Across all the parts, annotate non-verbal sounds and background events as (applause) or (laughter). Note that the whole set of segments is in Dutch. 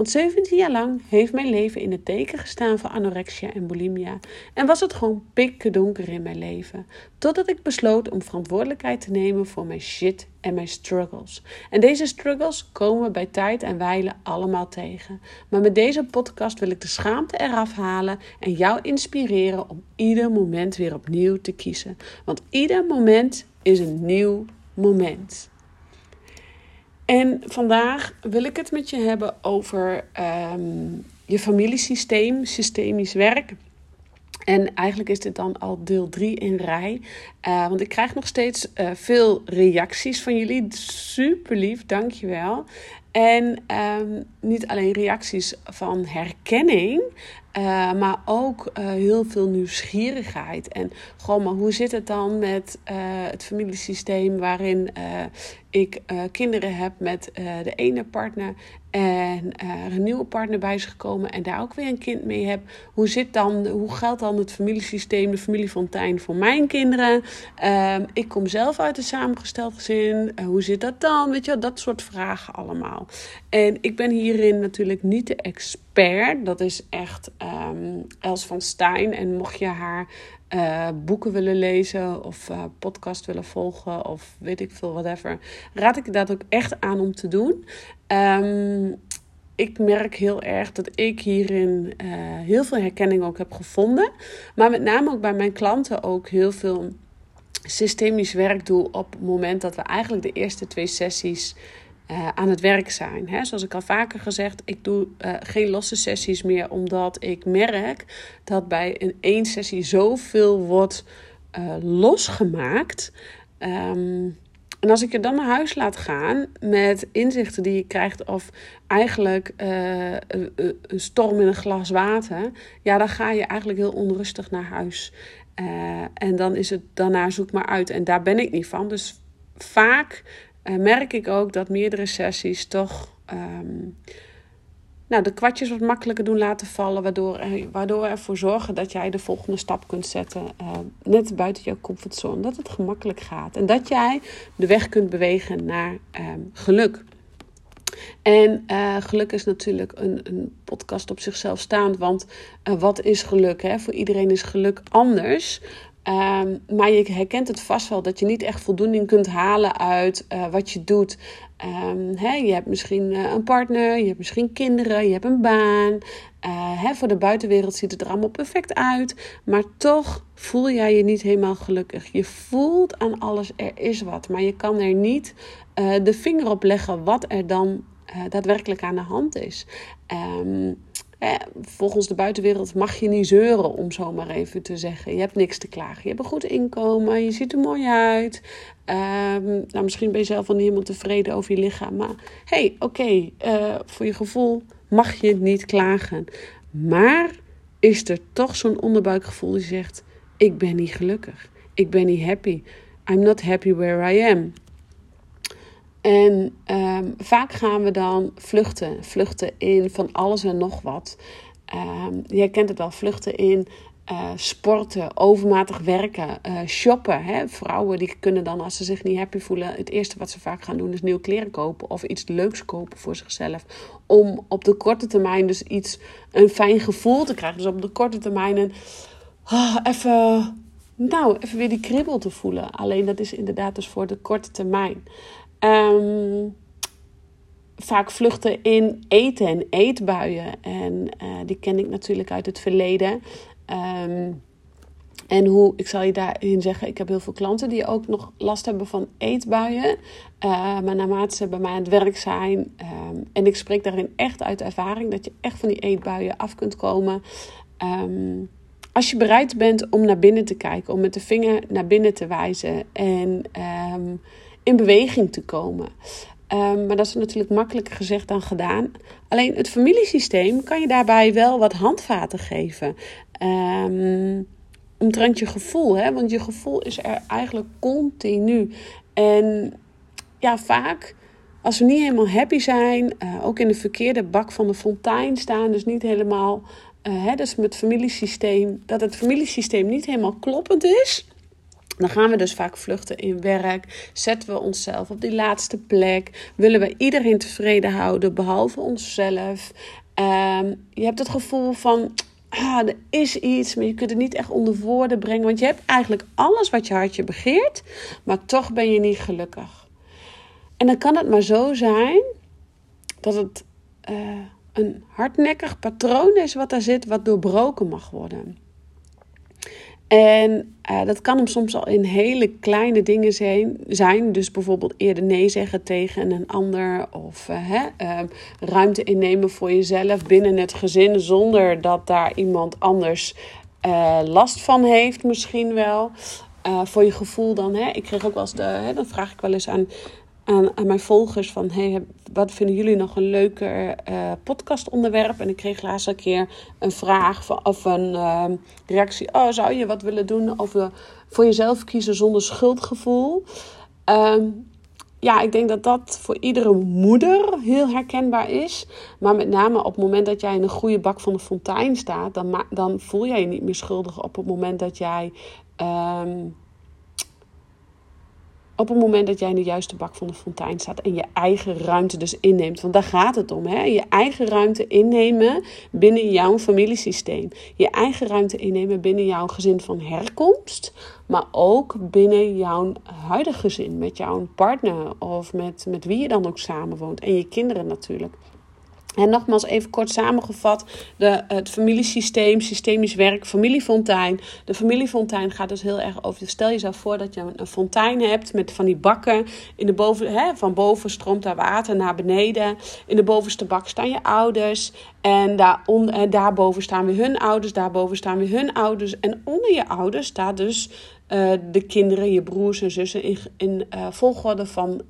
Want 17 jaar lang heeft mijn leven in het teken gestaan van anorexia en bulimia en was het gewoon pikken donker in mijn leven. Totdat ik besloot om verantwoordelijkheid te nemen voor mijn shit en mijn struggles. En deze struggles komen we bij tijd en wijle allemaal tegen. Maar met deze podcast wil ik de schaamte eraf halen en jou inspireren om ieder moment weer opnieuw te kiezen. Want ieder moment is een nieuw moment. En vandaag wil ik het met je hebben over um, je familiesysteem, systemisch werk. En eigenlijk is dit dan al deel 3 in rij. Uh, want ik krijg nog steeds uh, veel reacties van jullie. Super lief, dankjewel. En um, niet alleen reacties van herkenning, uh, maar ook heel veel nieuwsgierigheid. En gewoon, maar hoe zit het dan met het familiesysteem waarin ik kinderen heb met de ene partner en er een nieuwe partner bij is gekomen en daar ook weer een kind mee heb. Hoe, zit dan, hoe geldt dan het familiesysteem, de familiefontein voor mijn kinderen? Um, ik kom zelf uit een samengesteld gezin. Hoe zit dat dan? Weet je, dat soort vragen allemaal. En ik ben hierin natuurlijk niet de expert. Dat is echt um, Els van Stein. En mocht je haar uh, boeken willen lezen of uh, podcast willen volgen of weet ik veel, whatever, raad ik dat ook echt aan om te doen. Um, ik merk heel erg dat ik hierin uh, heel veel herkenning ook heb gevonden. Maar met name ook bij mijn klanten ook heel veel systemisch werk doe op het moment dat we eigenlijk de eerste twee sessies uh, aan het werk zijn. Hè? Zoals ik al vaker gezegd, ik doe uh, geen losse sessies meer, omdat ik merk dat bij een één sessie zoveel wordt uh, losgemaakt. Um, en als ik je dan naar huis laat gaan met inzichten die je krijgt, of eigenlijk een storm in een glas water, ja, dan ga je eigenlijk heel onrustig naar huis. En dan is het daarna zoek maar uit. En daar ben ik niet van. Dus vaak merk ik ook dat meerdere sessies toch. Um, nou, de kwartjes wat makkelijker doen laten vallen, waardoor, waardoor ervoor zorgen dat jij de volgende stap kunt zetten, uh, net buiten jouw comfortzone, dat het gemakkelijk gaat en dat jij de weg kunt bewegen naar um, geluk. En uh, geluk is natuurlijk een, een, podcast op zichzelf staand, want wat is geluk? Hè? Voor iedereen is geluk anders. Um, maar je herkent het vast wel dat je niet echt voldoening kunt halen uit uh, wat je doet. Hè, je hebt misschien uh, een partner, je hebt misschien kinderen, je hebt een baan. Hè, voor de buitenwereld ziet het er allemaal perfect uit. Maar toch voel jij je niet helemaal gelukkig. Je voelt aan alles, er is wat. Maar je kan er niet de vinger op leggen wat er dan daadwerkelijk aan de hand is. Um, eh, volgens de buitenwereld mag je niet zeuren, om zo maar even te zeggen. Je hebt niks te klagen. Je hebt een goed inkomen, je ziet er mooi uit. Um, nou, misschien ben je zelf wel niet helemaal tevreden over je lichaam. Maar hey, oké, uh, voor je gevoel mag je niet klagen. Maar is er toch zo'n onderbuikgevoel die zegt: Ik ben niet gelukkig. Ik ben niet happy. I'm not happy where I am. En um, vaak gaan we dan vluchten. Vluchten in van alles en nog wat. Um, je kent het wel, vluchten in uh, sporten, overmatig werken, uh, shoppen. Hè? Vrouwen die kunnen dan, als ze zich niet happy voelen, het eerste wat ze vaak gaan doen is nieuwe kleren kopen of iets leuks kopen voor zichzelf. Om op de korte termijn dus iets, een fijn gevoel te krijgen. Dus op de korte termijn oh, even, nou, even weer die kribbel te voelen. Alleen dat is inderdaad dus voor de korte termijn. Um, vaak vluchten in eten en eetbuien. En uh, die ken ik natuurlijk uit het verleden. Um, en hoe, ik zal je daarin zeggen, ik heb heel veel klanten die ook nog last hebben van eetbuien. Uh, maar naarmate ze bij mij aan het werk zijn, um, en ik spreek daarin echt uit ervaring, dat je echt van die eetbuien af kunt komen. Als je bereid bent om naar binnen te kijken, om met de vinger naar binnen te wijzen en in beweging te komen. Um, maar dat is natuurlijk makkelijker gezegd dan gedaan. Alleen het familiesysteem kan je daarbij wel wat handvaten geven. Um, omtrent je gevoel. Hè? Want je gevoel is er eigenlijk continu. En ja, vaak als we niet helemaal happy zijn, uh, ook in de verkeerde bak van de fontein staan, dus niet helemaal, uh, hè, dus met familiesysteem, dat het familiesysteem niet helemaal kloppend is. Dan gaan we dus vaak vluchten in werk. Zetten we onszelf op die laatste plek. Willen we iedereen tevreden houden, behalve onszelf. Uh, je hebt het gevoel van. Ah, er is iets, maar je kunt het niet echt onder woorden brengen. Want je hebt eigenlijk alles wat je hartje begeert, maar toch ben je niet gelukkig. En dan kan het maar zo zijn dat het uh, een hardnekkig patroon is wat daar zit, wat doorbroken mag worden. En uh, dat kan hem soms al in hele kleine dingen zijn. zijn. Dus bijvoorbeeld eerder nee zeggen tegen een ander. Of uh, hè, uh, ruimte innemen voor jezelf binnen het gezin. Zonder dat daar iemand anders eh, last van heeft misschien wel. voor je gevoel dan. Hè. Ik kreeg ook wel eens de, hè, dan vraag ik wel eens aan aan, mijn volgers van... Hey, wat vinden jullie nog een leuker uh, podcastonderwerp? En ik kreeg laatst een keer een vraag van, of een uh, reactie... Oh, zou je wat willen doen over voor jezelf kiezen zonder schuldgevoel? Um, ja, ik denk dat dat voor iedere moeder heel herkenbaar is. Maar met name op het moment dat jij in een goede bak van de fontein staat... dan, dan voel jij je niet meer schuldig op het moment dat jij... Um, op het moment dat jij in de juiste bak van de fontein staat en je eigen ruimte dus inneemt. Want daar gaat het om. Hè? Je eigen ruimte innemen binnen jouw familiesysteem. Je eigen ruimte innemen binnen jouw gezin van herkomst. Maar ook binnen jouw huidige gezin. Met jouw partner of met, met wie je dan ook samenwoont. En je kinderen natuurlijk. En nogmaals even kort samengevat, de, het familiesysteem, systemisch werk, familiefontein. De familiefontein gaat dus heel erg over. Stel jezelf voor dat je een fontein hebt met van die bakken. In de boven, hè, van boven stroomt daar water naar beneden. In de bovenste bak staan je ouders. En, daar en daarboven staan weer hun ouders. Daarboven staan weer hun ouders. En onder je ouders staat dus uh, de kinderen, je broers en zussen in, in uh, volgorde van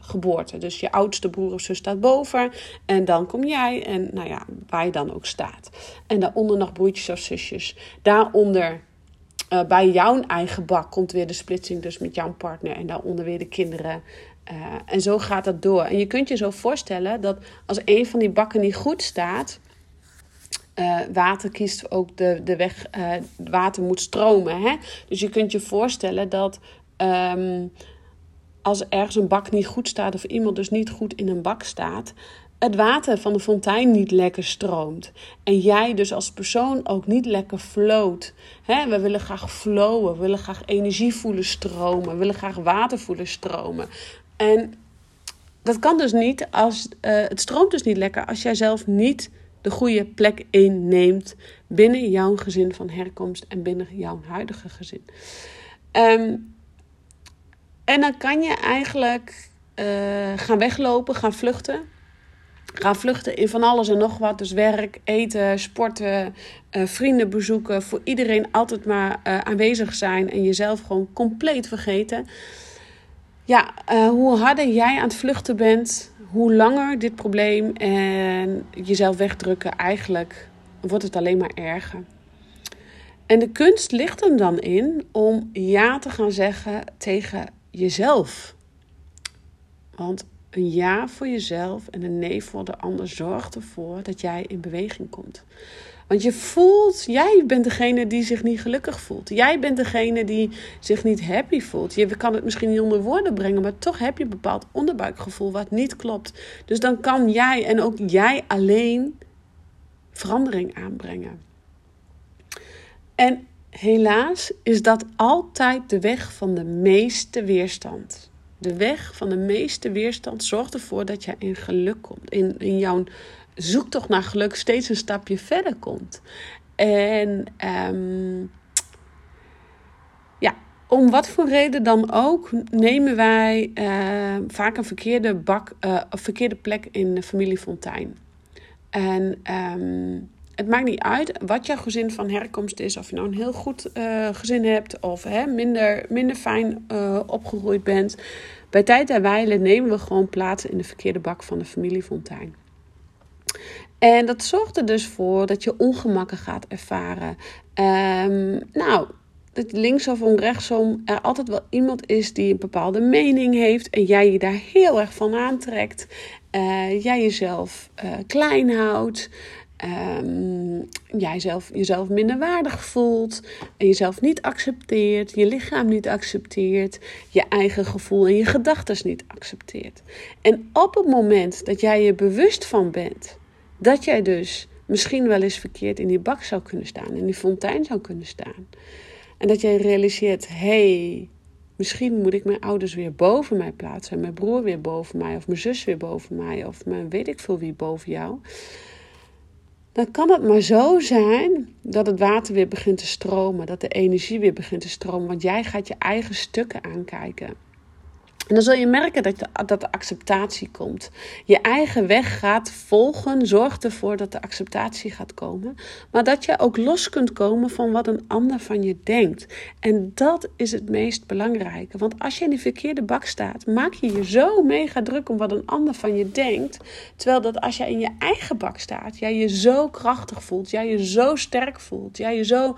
geboorte. Dus je oudste broer of zus staat boven en dan kom jij en nou ja, waar je dan ook staat. En daaronder nog broertjes of zusjes. Daaronder bij jouw eigen bak komt weer de splitsing dus met jouw partner en daaronder weer de kinderen. En zo gaat dat door. En je kunt je zo voorstellen dat als een van die bakken niet goed staat uh, water kiest ook de, de weg, uh, water moet stromen. Hè? Dus je kunt je voorstellen dat um, als ergens een bak niet goed staat, of iemand dus niet goed in een bak staat, het water van de fontein niet lekker stroomt. En jij dus als persoon ook niet lekker floot. We willen graag flowen, we willen graag energie voelen stromen, we willen graag water voelen stromen. En dat kan dus niet als uh, het stroomt dus niet lekker als jij zelf niet de goede plek inneemt binnen jouw gezin van herkomst en binnen jouw huidige gezin. Um, en dan kan je eigenlijk uh, gaan weglopen, gaan vluchten. Gaan vluchten in van alles en nog wat. Dus werk, eten, sporten, uh, vrienden bezoeken. Voor iedereen altijd maar aanwezig zijn en jezelf gewoon compleet vergeten. Ja, hoe harder jij aan het vluchten bent, hoe langer dit probleem en jezelf wegdrukken, eigenlijk wordt het alleen maar erger. En de kunst ligt hem dan in om ja te gaan zeggen tegen jezelf. Want een ja voor jezelf en een nee voor de ander zorgt ervoor dat jij in beweging komt. Want je voelt, jij bent degene die zich niet gelukkig voelt. Jij bent degene die zich niet happy voelt. Je kan het misschien niet onder woorden brengen, maar toch heb je een bepaald onderbuikgevoel wat niet klopt. Dus dan kan jij en ook jij alleen verandering aanbrengen. En helaas is dat altijd de weg van de meeste weerstand. De weg van de meeste weerstand zorgt ervoor dat je in geluk komt. In, in jouw zoektocht naar geluk steeds een stapje verder komt. En um, ja, om wat voor reden dan ook nemen wij uh, vaak een verkeerde, bak, een verkeerde plek in de familie Fontijn. En um, het maakt niet uit wat jouw gezin van herkomst is. Of je nou een heel goed uh, gezin hebt of hè, minder, minder fijn opgegroeid bent. Bij tijd en wijle nemen we gewoon plaats in de verkeerde bak van de familie Fontijn. En dat zorgt er dus voor dat je ongemakken gaat ervaren. Um, nou, dat linksom of rechtsom er altijd wel iemand is die een bepaalde mening heeft en jij je daar heel erg van aantrekt. Uh, jij jezelf uh, klein houdt. Um, jij zelf, jezelf minder waardig voelt. En jezelf niet accepteert. Je lichaam niet accepteert. Je eigen gevoel en je gedachten niet accepteert. En op het moment dat jij je bewust van bent dat jij dus misschien wel eens verkeerd in die bak zou kunnen staan, in die fontein zou kunnen staan. En dat jij realiseert: hé, hey, misschien moet ik mijn ouders weer boven mij plaatsen, mijn broer weer boven mij, of mijn zus weer boven mij, of mijn weet ik veel wie boven jou. Dan kan het maar zo zijn dat het water weer begint te stromen, dat de energie weer begint te stromen, want jij gaat je eigen stukken aankijken. En dan zul je merken dat de, dat de acceptatie komt. Je eigen weg gaat volgen, zorgt ervoor dat de acceptatie gaat komen. Maar dat je ook los kunt komen van wat een ander van je denkt. En dat is het meest belangrijke. Want als je in die verkeerde bak staat, maak je je zo mega druk om wat een ander van je denkt. Terwijl dat als je in je eigen bak staat, jij je zo krachtig voelt, jij je zo sterk voelt, jij je zo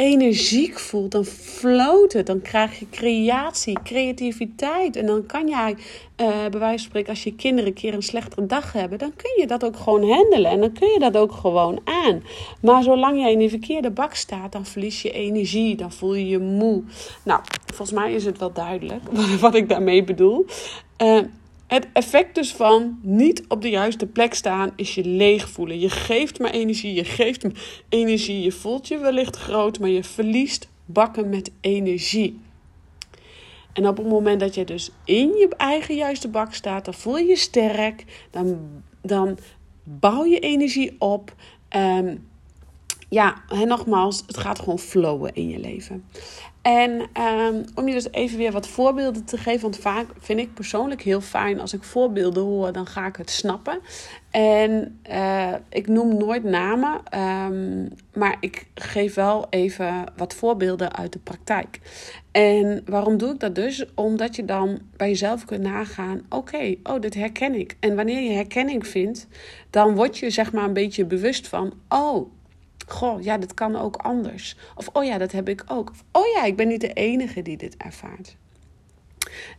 energiek voelt, dan floot het. Dan krijg je creatie, creativiteit. En dan kan jij, uh, bij wijze van spreken, als je kinderen een keer een slechtere dag hebben, dan kun je dat ook gewoon handelen. En dan kun je dat ook gewoon aan. Maar zolang jij in die verkeerde bak staat, dan verlies je energie. Dan voel je je moe. Nou, volgens mij is het wel duidelijk (laughs) wat ik daarmee bedoel. Uh, het effect dus van niet op de juiste plek staan is je leeg voelen. Je geeft maar energie, je geeft energie. Je voelt je wellicht groot, maar je verliest bakken met energie. En op het moment dat je dus in je eigen juiste bak staat, dan voel je je sterk, dan, dan bouw je energie op. Um, ja, en nogmaals, het gaat gewoon flowen in je leven. En um, om je dus even weer wat voorbeelden te geven, want vaak vind ik persoonlijk heel fijn als ik voorbeelden hoor, dan ga ik het snappen. En uh, ik noem nooit namen, um, maar ik geef wel even wat voorbeelden uit de praktijk. En waarom doe ik dat dus? Omdat je dan bij jezelf kunt nagaan: oké, oh, dit herken ik. En wanneer je herkenning vindt, dan word je zeg maar een beetje bewust van: oh Goh, ja, dat kan ook anders. Of oh ja, dat heb ik ook. Oh ja, ik ben niet de enige die dit ervaart.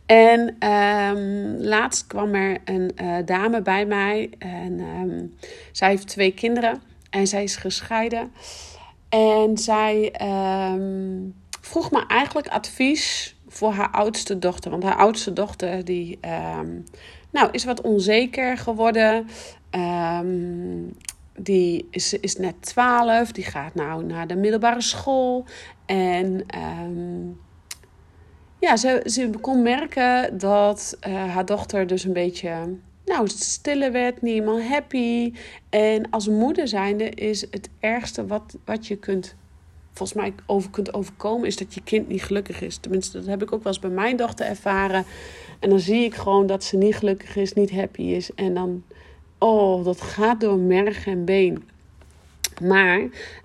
En um, laatst kwam er een uh, dame bij mij en um, zij heeft twee kinderen en zij is gescheiden. En zij um, vroeg me eigenlijk advies voor haar oudste dochter. Want haar oudste dochter die, nou, is wat onzeker geworden. Die is, is net 12, die gaat nou naar de middelbare school. En um, ja, ze, ze kon merken dat uh, haar dochter dus een beetje nou, stiller werd, niet helemaal happy. En als moeder zijnde is het ergste wat, wat je kunt, volgens mij over kunt overkomen, is dat je kind niet gelukkig is. Tenminste, dat heb ik ook wel eens bij mijn dochter ervaren. En dan zie ik gewoon dat ze niet gelukkig is, niet happy is. En dan oh, dat gaat door merg en been. Maar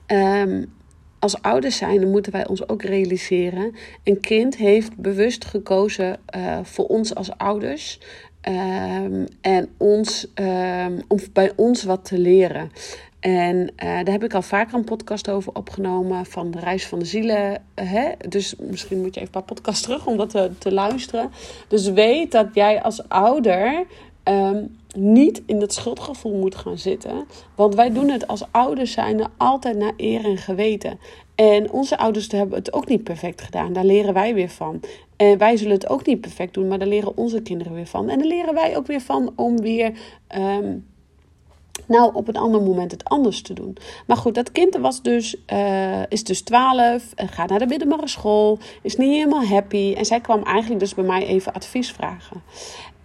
um, als ouders zijn, dan moeten wij ons ook realiseren. Een kind heeft bewust gekozen uh, voor ons als ouders. Um, en ons, um, om bij ons wat te leren. En uh, daar heb ik al vaker een podcast over opgenomen van de reis van de zielen. Hè? Dus misschien moet je even een paar podcasts terug om dat te, te luisteren. Dus weet dat jij als ouder niet in dat schuldgevoel moet gaan zitten. Want wij doen het als ouders zijn altijd naar eer en geweten. En onze ouders hebben het ook niet perfect gedaan. Daar leren wij weer van. En wij zullen het ook niet perfect doen, maar daar leren onze kinderen weer van. En daar leren wij ook weer van om weer. Um, nou op een ander moment het anders te doen. Maar goed, dat kind was dus, uh, is dus 12, gaat naar de middelbare school, is niet helemaal happy. En zij kwam eigenlijk dus bij mij even advies vragen.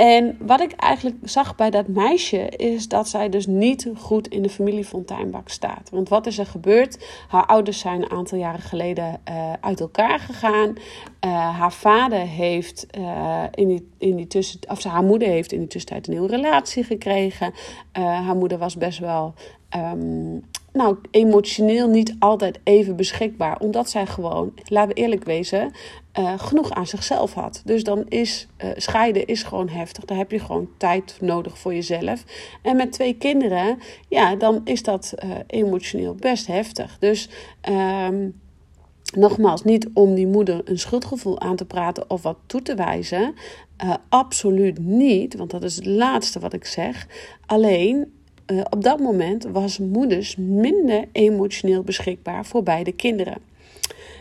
En wat ik eigenlijk zag bij dat meisje is dat zij dus niet goed in de familiefonteinbak staat. Want wat is er gebeurd? Haar ouders zijn een aantal jaren geleden uh, uit elkaar gegaan. Uh, haar vader heeft uh, in die, in die tussen, of haar moeder heeft in die tussentijd een nieuwe relatie gekregen. haar moeder was best wel um, nou, emotioneel niet altijd even beschikbaar. Omdat zij gewoon, laten we eerlijk wezen, uh, genoeg aan zichzelf had. Dus dan is uh, scheiden is gewoon heftig. Daar heb je gewoon tijd nodig voor jezelf. En met twee kinderen, ja, dan is dat uh, emotioneel best heftig. Dus um, Nogmaals, niet om die moeder een schuldgevoel aan te praten of wat toe te wijzen. Absoluut niet, want dat is het laatste wat ik zeg. Alleen op dat moment was moeders minder emotioneel beschikbaar voor beide kinderen.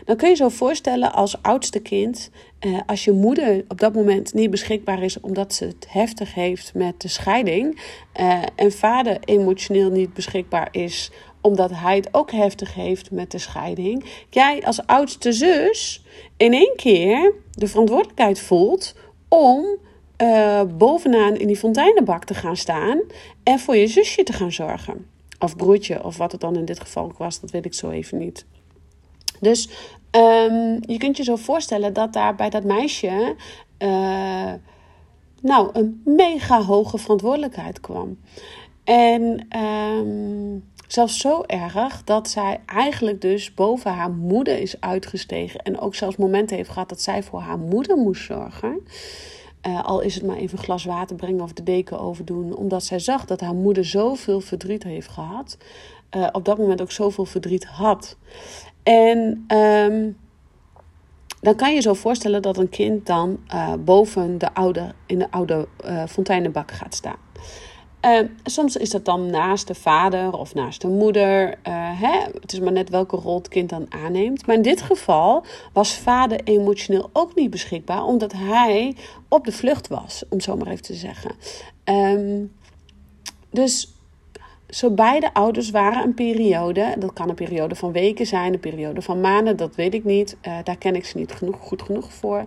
Dan kun je zo voorstellen als oudste kind, uh, als je moeder op dat moment niet beschikbaar is omdat ze het heftig heeft met de scheiding, en vader emotioneel niet beschikbaar is omdat hij het ook heftig heeft met de scheiding. Jij als oudste zus in één keer de verantwoordelijkheid voelt om uh, bovenaan in die fonteinenbak te gaan staan en voor je zusje te gaan zorgen. Of broertje, of wat het dan in dit geval was, dat weet ik zo even niet. Dus um, je kunt je zo voorstellen dat daar bij dat meisje uh, nou een mega hoge verantwoordelijkheid kwam. En um, Zelfs zo erg dat zij eigenlijk dus boven haar moeder is uitgestegen. En ook zelfs momenten heeft gehad dat zij voor haar moeder moest zorgen. Uh, al is het maar even glas water brengen of de deken overdoen. Omdat zij zag dat haar moeder zoveel verdriet heeft gehad. Uh, op dat moment ook zoveel verdriet had. En um, dan kan je zo voorstellen dat een kind dan uh, boven de oude, in de oude fonteinenbak gaat staan. Uh, soms is dat dan naast de vader of naast de moeder. Uh, hè? Het is maar net welke rol het kind dan aanneemt. Maar in dit geval was vader emotioneel ook niet beschikbaar, omdat hij op de vlucht was, om zo maar even te zeggen. Um, dus zo beide ouders waren een periode. Dat kan een periode van weken zijn, een periode van maanden, dat weet ik niet. Uh, daar ken ik ze niet genoeg, goed genoeg voor.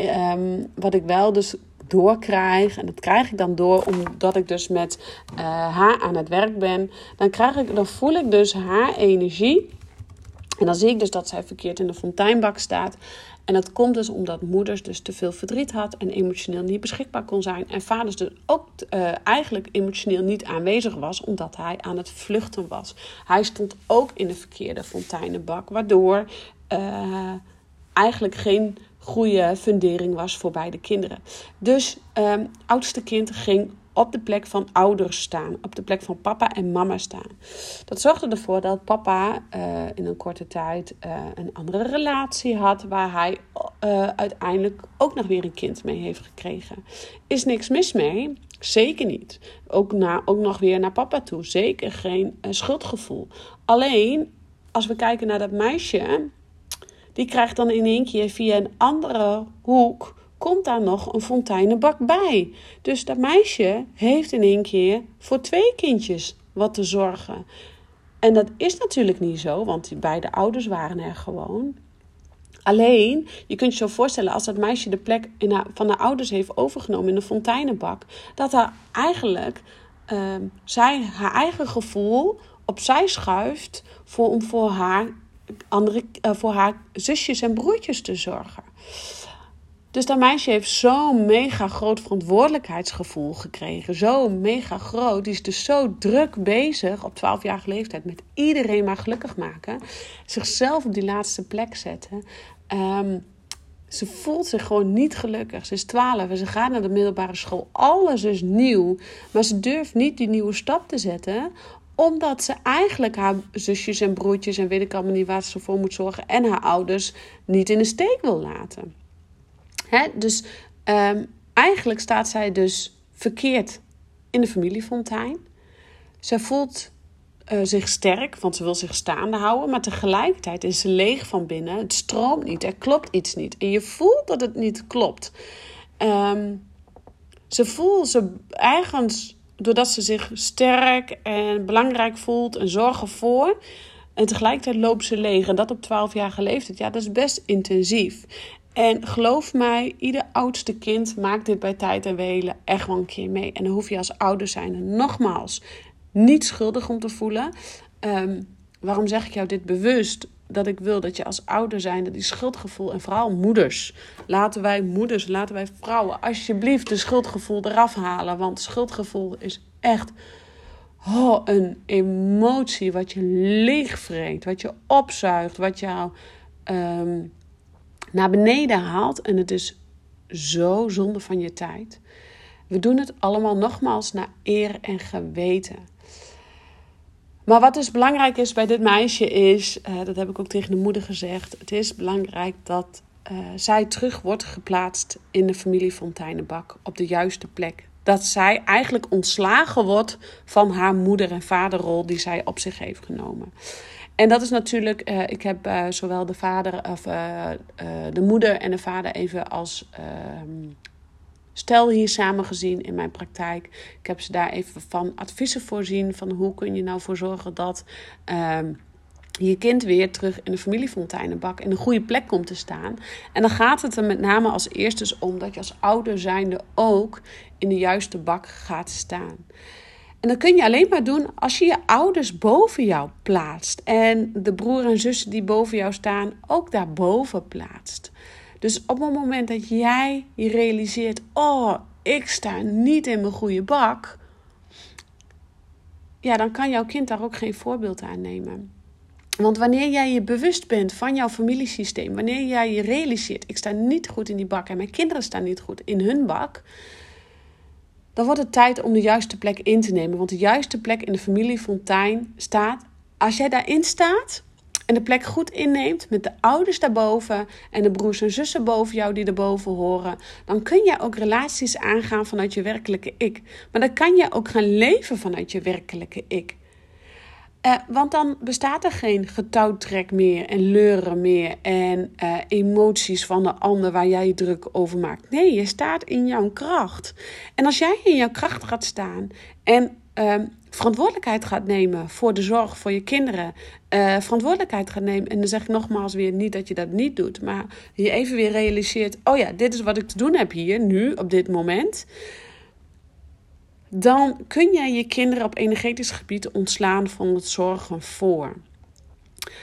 Um, wat ik wel dus doorkrijg. En dat krijg ik dan door omdat ik dus met uh, haar aan het werk ben. Dan, krijg ik, dan voel ik dus haar energie. En dan zie ik dus dat zij verkeerd in de fonteinbak staat. En dat komt dus omdat moeders dus te veel verdriet had en emotioneel niet beschikbaar kon zijn. En vaders dus ook uh, eigenlijk emotioneel niet aanwezig was, omdat hij aan het vluchten was. Hij stond ook in de verkeerde fonteinenbak, waardoor uh, eigenlijk geen goede fundering was voor beide kinderen. Dus um, oudste kind ging op de plek van ouders staan, op de plek van papa en mama staan. Dat zorgde ervoor dat papa uh, in een korte tijd uh, een andere relatie had, waar hij uh, uiteindelijk ook nog weer een kind mee heeft gekregen. Is niks mis mee? Zeker niet. Ook, na, ook nog weer naar papa toe. Zeker geen schuldgevoel. Alleen als we kijken naar dat meisje die krijgt dan in één keer via een andere hoek, komt daar nog een fonteinenbak bij. Dus dat meisje heeft in één keer voor twee kindjes wat te zorgen. En dat is natuurlijk niet zo, want beide ouders waren er gewoon. Alleen, je kunt je zo voorstellen, als dat meisje de plek in van haar ouders heeft overgenomen in de fonteinenbak, dat haar eigenlijk uh, zij haar eigen gevoel opzij schuift voor, om voor haar andere, uh, voor haar zusjes en broertjes te zorgen. Dus dat meisje heeft zo'n mega groot verantwoordelijkheidsgevoel gekregen. Zo mega groot. Die is dus zo druk bezig op 12-jarige leeftijd met iedereen maar gelukkig maken. Zichzelf op die laatste plek zetten. Um, ze voelt zich gewoon niet gelukkig. Ze is 12 en ze gaat naar de middelbare school. Alles is nieuw. Maar ze durft niet die nieuwe stap te zetten omdat ze eigenlijk haar zusjes en broertjes en weet ik allemaal niet waar ze voor moet zorgen. En haar ouders niet in de steek wil laten. Hè? Dus um, eigenlijk staat zij dus verkeerd in de familiefontein. Zij voelt uh, zich sterk, want ze wil zich staande houden. Maar tegelijkertijd is ze leeg van binnen. Het stroomt niet, er klopt iets niet. En je voelt dat het niet klopt. Um, ze voelt ze ergens doordat ze zich sterk en belangrijk voelt en zorgen voor. En tegelijkertijd loopt ze leeg. En dat op 12 jaar leeftijd. Ja, dat is best intensief. En geloof mij, ieder oudste kind maakt dit bij tijd en welen echt wel een keer mee. En dan hoef je als ouder zijn nogmaals niet schuldig om te voelen. Um, waarom zeg ik jou dit bewust? dat ik wil dat je als ouder zijnde die schuldgevoel en vooral moeders, laten wij moeders, laten wij vrouwen alsjeblieft de schuldgevoel eraf halen, want schuldgevoel is echt oh, een emotie wat je leegvreet, wat je opzuigt, wat jou um, naar beneden haalt en het is zo zonde van je tijd. We doen het allemaal nogmaals naar eer en geweten. Maar wat dus belangrijk is bij dit meisje is, uh, dat heb ik ook tegen de moeder gezegd, het is belangrijk dat uh, zij terug wordt geplaatst in de familie Fonteinenbak op de juiste plek. Dat zij eigenlijk ontslagen wordt van haar moeder- en vaderrol die zij op zich heeft genomen. En dat is natuurlijk, uh, ik heb uh, zowel de vader of de moeder en de vader even als ehm, stel hier samen gezien in mijn praktijk. Ik heb ze daar even van adviezen voorzien van hoe kun je nou voor zorgen dat um, je kind weer terug in de familiefonteinenbak in een goede plek komt te staan. En dan gaat het er met name als eerste om dat je als ouder zijnde ook in de juiste bak gaat staan. En dat kun je alleen maar doen als je je ouders boven jou plaatst. En de broer en zussen die boven jou staan ook daarboven plaatst. Dus op het moment dat jij je realiseert: oh, ik sta niet in mijn goede bak. Ja, dan kan jouw kind daar ook geen voorbeeld aan nemen. Want wanneer jij je bewust bent van jouw familiesysteem, wanneer jij je realiseert: ik sta niet goed in die bak en mijn kinderen staan niet goed in hun bak, dan wordt het tijd om de juiste plek in te nemen. Want de juiste plek in de familiefontein staat, als jij daarin staat, en de plek goed inneemt met de ouders daarboven en de broers en zussen boven jou die erboven horen, dan kun je ook relaties aangaan vanuit je werkelijke ik. Maar dan kan je ook gaan leven vanuit je werkelijke ik. Uh, want dan bestaat er geen getouwtrek meer en leuren meer en uh, emoties van de ander waar jij je druk over maakt. Nee, je staat in jouw kracht. En als jij in jouw kracht gaat staan en uh, verantwoordelijkheid gaat nemen voor de zorg voor je kinderen, uh, verantwoordelijkheid gaat nemen. En dan zeg ik nogmaals weer niet dat je dat niet doet, maar je even weer realiseert: oh ja, dit is wat ik te doen heb hier, nu, op dit moment. Dan kun jij je kinderen op energetisch gebied ontslaan van het zorgen voor.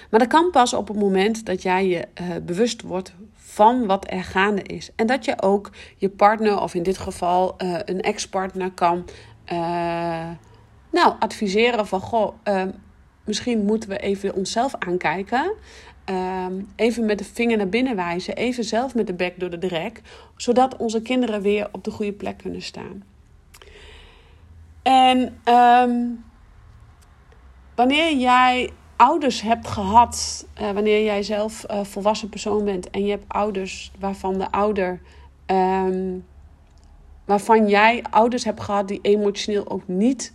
Maar dat kan pas op het moment dat jij je uh, bewust wordt van wat er gaande is. En dat je ook je partner, of in dit geval uh, een ex-partner, kan uh, nou, adviseren van goh, uh, misschien moeten we even onszelf aankijken. Uh, even met de vinger naar binnen wijzen. Even zelf met de bek door de drek. Zodat onze kinderen weer op de goede plek kunnen staan. En um, wanneer jij ouders hebt gehad, uh, wanneer jij zelf uh, volwassen persoon bent en je hebt ouders waarvan de ouder, um, waarvan jij ouders hebt gehad die emotioneel ook niet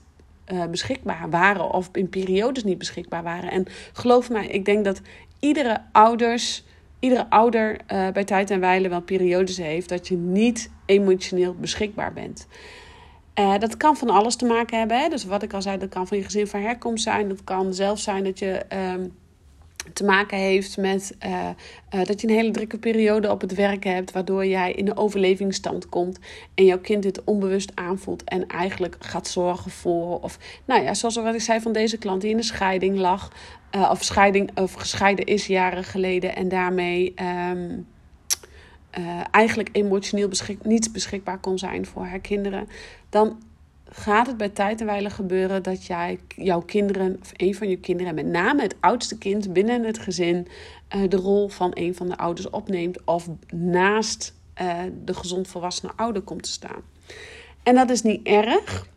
uh, beschikbaar waren of in periodes niet beschikbaar waren. En geloof mij, ik denk dat iedere ouders, iedere ouder bij tijd en wijle wel periodes heeft dat je niet emotioneel beschikbaar bent. Uh, dat kan van alles te maken hebben. Hè? Dus wat ik al zei, dat kan van je gezin van herkomst zijn. Dat kan zelf zijn dat je um, te maken heeft met uh, uh, dat je een hele drukke periode op het werk hebt, waardoor jij in een overlevingsstand komt en jouw kind dit onbewust aanvoelt en eigenlijk gaat zorgen voor, of nou ja, zoals wat ik zei van deze klant die in een scheiding lag, of, scheiding, of gescheiden is jaren geleden en daarmee um, eigenlijk emotioneel niet beschikbaar kon zijn voor haar kinderen, dan gaat het bij tijd en wijle gebeuren dat jij jouw kinderen, of een van je kinderen, met name het oudste kind binnen het gezin, uh, de rol van een van de ouders opneemt of naast uh, de gezond volwassene ouder komt te staan. En dat is niet erg.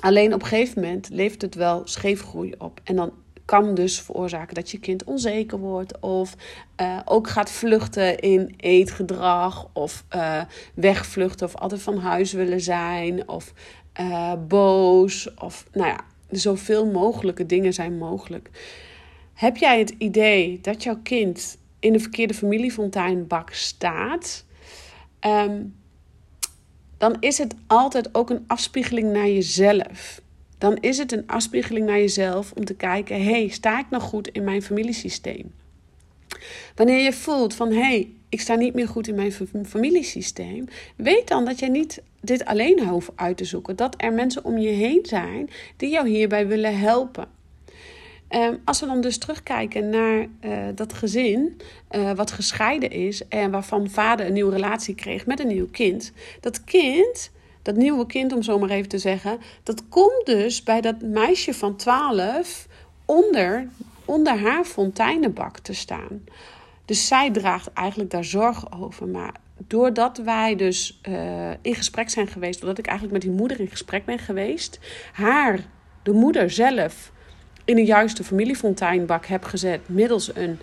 Alleen op een gegeven moment levert het wel scheefgroei op. En dan kan dus veroorzaken dat je kind onzeker wordt of uh, ook gaat vluchten in eetgedrag of uh, wegvluchten of altijd van huis willen zijn of uh, boos of nou ja, zoveel mogelijke dingen zijn mogelijk. Heb jij het idee dat jouw kind in de verkeerde familiefonteinbak staat? Um, dan is het altijd ook een afspiegeling naar jezelf. Dan is het een afspiegeling naar jezelf om te kijken: hé, hey, sta ik nog goed in mijn familiesysteem? Wanneer je voelt van hé, hey, ik sta niet meer goed in mijn familiesysteem, weet dan dat jij niet dit alleen hoeft uit te zoeken. Dat er mensen om je heen zijn die jou hierbij willen helpen. Um, als we dan dus terugkijken naar uh, dat gezin uh, wat gescheiden is en waarvan vader een nieuwe relatie kreeg met een nieuw kind. Dat kind, dat nieuwe kind om zo maar even te zeggen, dat komt dus bij dat meisje van 12 onder, onder haar fonteinenbak te staan. Dus zij draagt eigenlijk daar zorg over. Maar doordat wij dus uh, in gesprek zijn geweest, doordat ik eigenlijk met die moeder in gesprek ben geweest, haar, de moeder zelf, in de juiste familiefonteinbak heb gezet middels een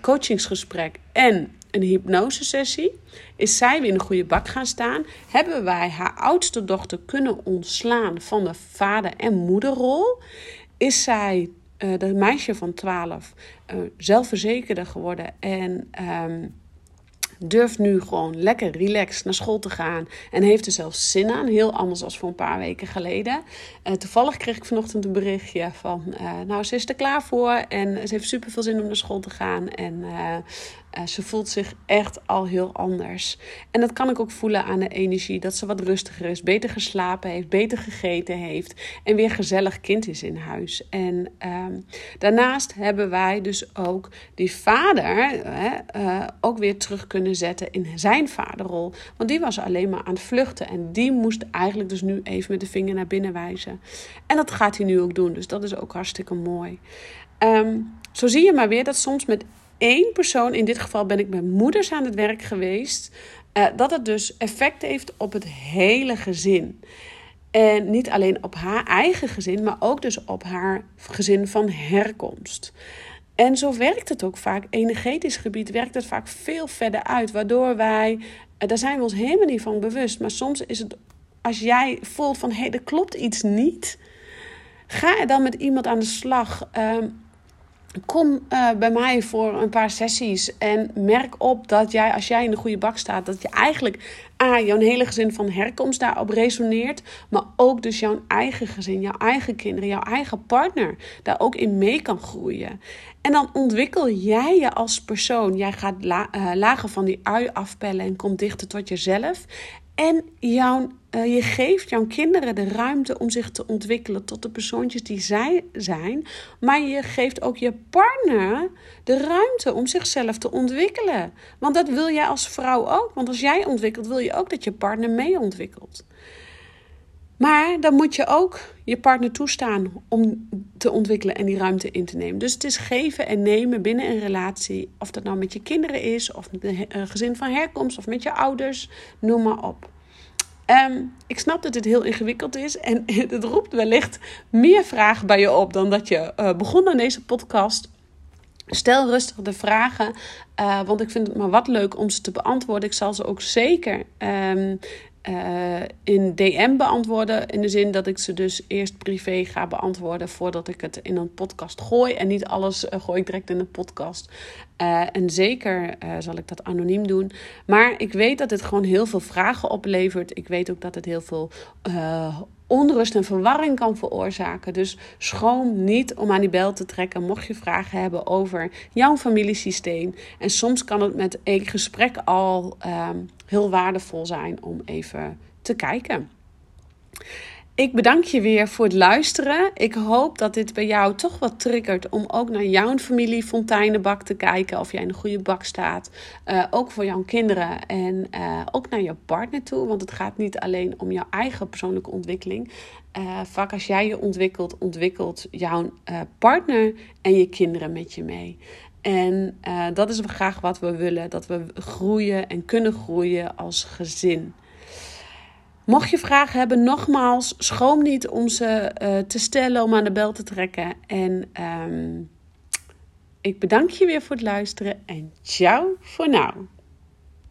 coachingsgesprek en een hypnosesessie, is zij weer in een goede bak gaan staan. Hebben wij haar oudste dochter kunnen ontslaan van de vader- en moederrol. Is zij, uh, de meisje van 12, uh, eh, zelfverzekerder geworden en um, durft nu gewoon lekker relaxed naar school te gaan. En heeft er zelfs zin aan. Heel anders dan voor een paar weken geleden. Uh, toevallig kreeg ik vanochtend een berichtje van... Nou, ze is er klaar voor en ze heeft super veel zin om naar school te gaan. En uh, ze voelt zich echt al heel anders. En dat kan ik ook voelen aan de energie. Dat ze wat rustiger is, beter geslapen heeft, beter gegeten heeft. En weer gezellig kind is in huis. En um, daarnaast hebben wij dus ook die vader uh, ook weer terug kunnen zetten in zijn vaderrol. Want die was alleen maar aan het vluchten. En die moest eigenlijk dus nu even met de vinger naar binnen wijzen. En dat gaat hij nu ook doen. Dus dat is ook hartstikke mooi. Um, zo zie je maar weer dat soms met één persoon, in dit geval ben ik met moeders aan het werk geweest, uh, dat het dus effect heeft op het hele gezin. En niet alleen op haar eigen gezin, maar ook dus op haar gezin van herkomst. En zo werkt het ook vaak. Energetisch gebied werkt het vaak veel verder uit, waardoor wij, uh, daar zijn we ons helemaal niet van bewust. Maar soms is het, als jij voelt van hé, hey, er klopt iets niet, ga er dan met iemand aan de slag. Uh, Kom uh, bij mij voor een paar sessies en merk op dat jij, als jij in de goede bak staat, dat je eigenlijk A, jouw hele gezin van herkomst daarop resoneert, maar ook dus jouw eigen gezin, jouw eigen kinderen, jouw eigen partner daar ook in mee kan groeien. En dan ontwikkel jij je als persoon. Jij gaat la, uh, lager van die ui afpellen en komt dichter tot jezelf. En jouw, uh, je geeft jouw kinderen de ruimte om zich te ontwikkelen tot de persoontjes die zij zijn. Maar je geeft ook je partner de ruimte om zichzelf te ontwikkelen. Want dat wil jij als vrouw ook. Want als jij ontwikkelt, wil je ook dat je partner mee ontwikkelt. Maar dan moet je ook je partner toestaan om te ontwikkelen en die ruimte in te nemen. Dus het is geven en nemen binnen een relatie. Of dat nou met je kinderen is, of met een eh, gezin van herkomst, of met je ouders, noem maar op. Um, ik snap dat dit heel ingewikkeld is en (laughs) het roept wellicht meer vragen bij je op dan dat je uh, begon aan deze podcast. Stel rustig de vragen, uh, want ik vind het maar wat leuk om ze te beantwoorden. Ik zal ze ook zeker um, uh, in DM beantwoorden. In de zin dat ik ze dus eerst privé ga beantwoorden voordat ik het in een podcast gooi. En niet alles uh, gooi ik direct in een podcast. Uh, en zeker zal ik dat anoniem doen. Maar ik weet dat het gewoon heel veel vragen oplevert. Ik weet ook dat het heel veel onrust en verwarring kan veroorzaken. Dus schroom niet om aan die bel te trekken mocht je vragen hebben over jouw familiesysteem. En soms kan het met een gesprek al um, heel waardevol zijn om even te kijken. Ik bedank je weer voor het luisteren. Ik hoop dat dit bij jou toch wat triggert om ook naar jouw familie fonteinenbak te kijken. Of jij in een goede bak staat. Uh, ook voor jouw kinderen en uh, ook naar jouw partner toe. Want het gaat niet alleen om jouw eigen persoonlijke ontwikkeling. Uh, vaak als jij je ontwikkelt, ontwikkelt jouw partner en je kinderen met je mee. En dat is graag wat we willen. Dat we groeien en kunnen groeien als gezin. Mocht je vragen hebben, nogmaals, schroom niet om ze uh, te stellen, om aan de bel te trekken. En um, ik bedank je weer voor het luisteren en ciao voor nu.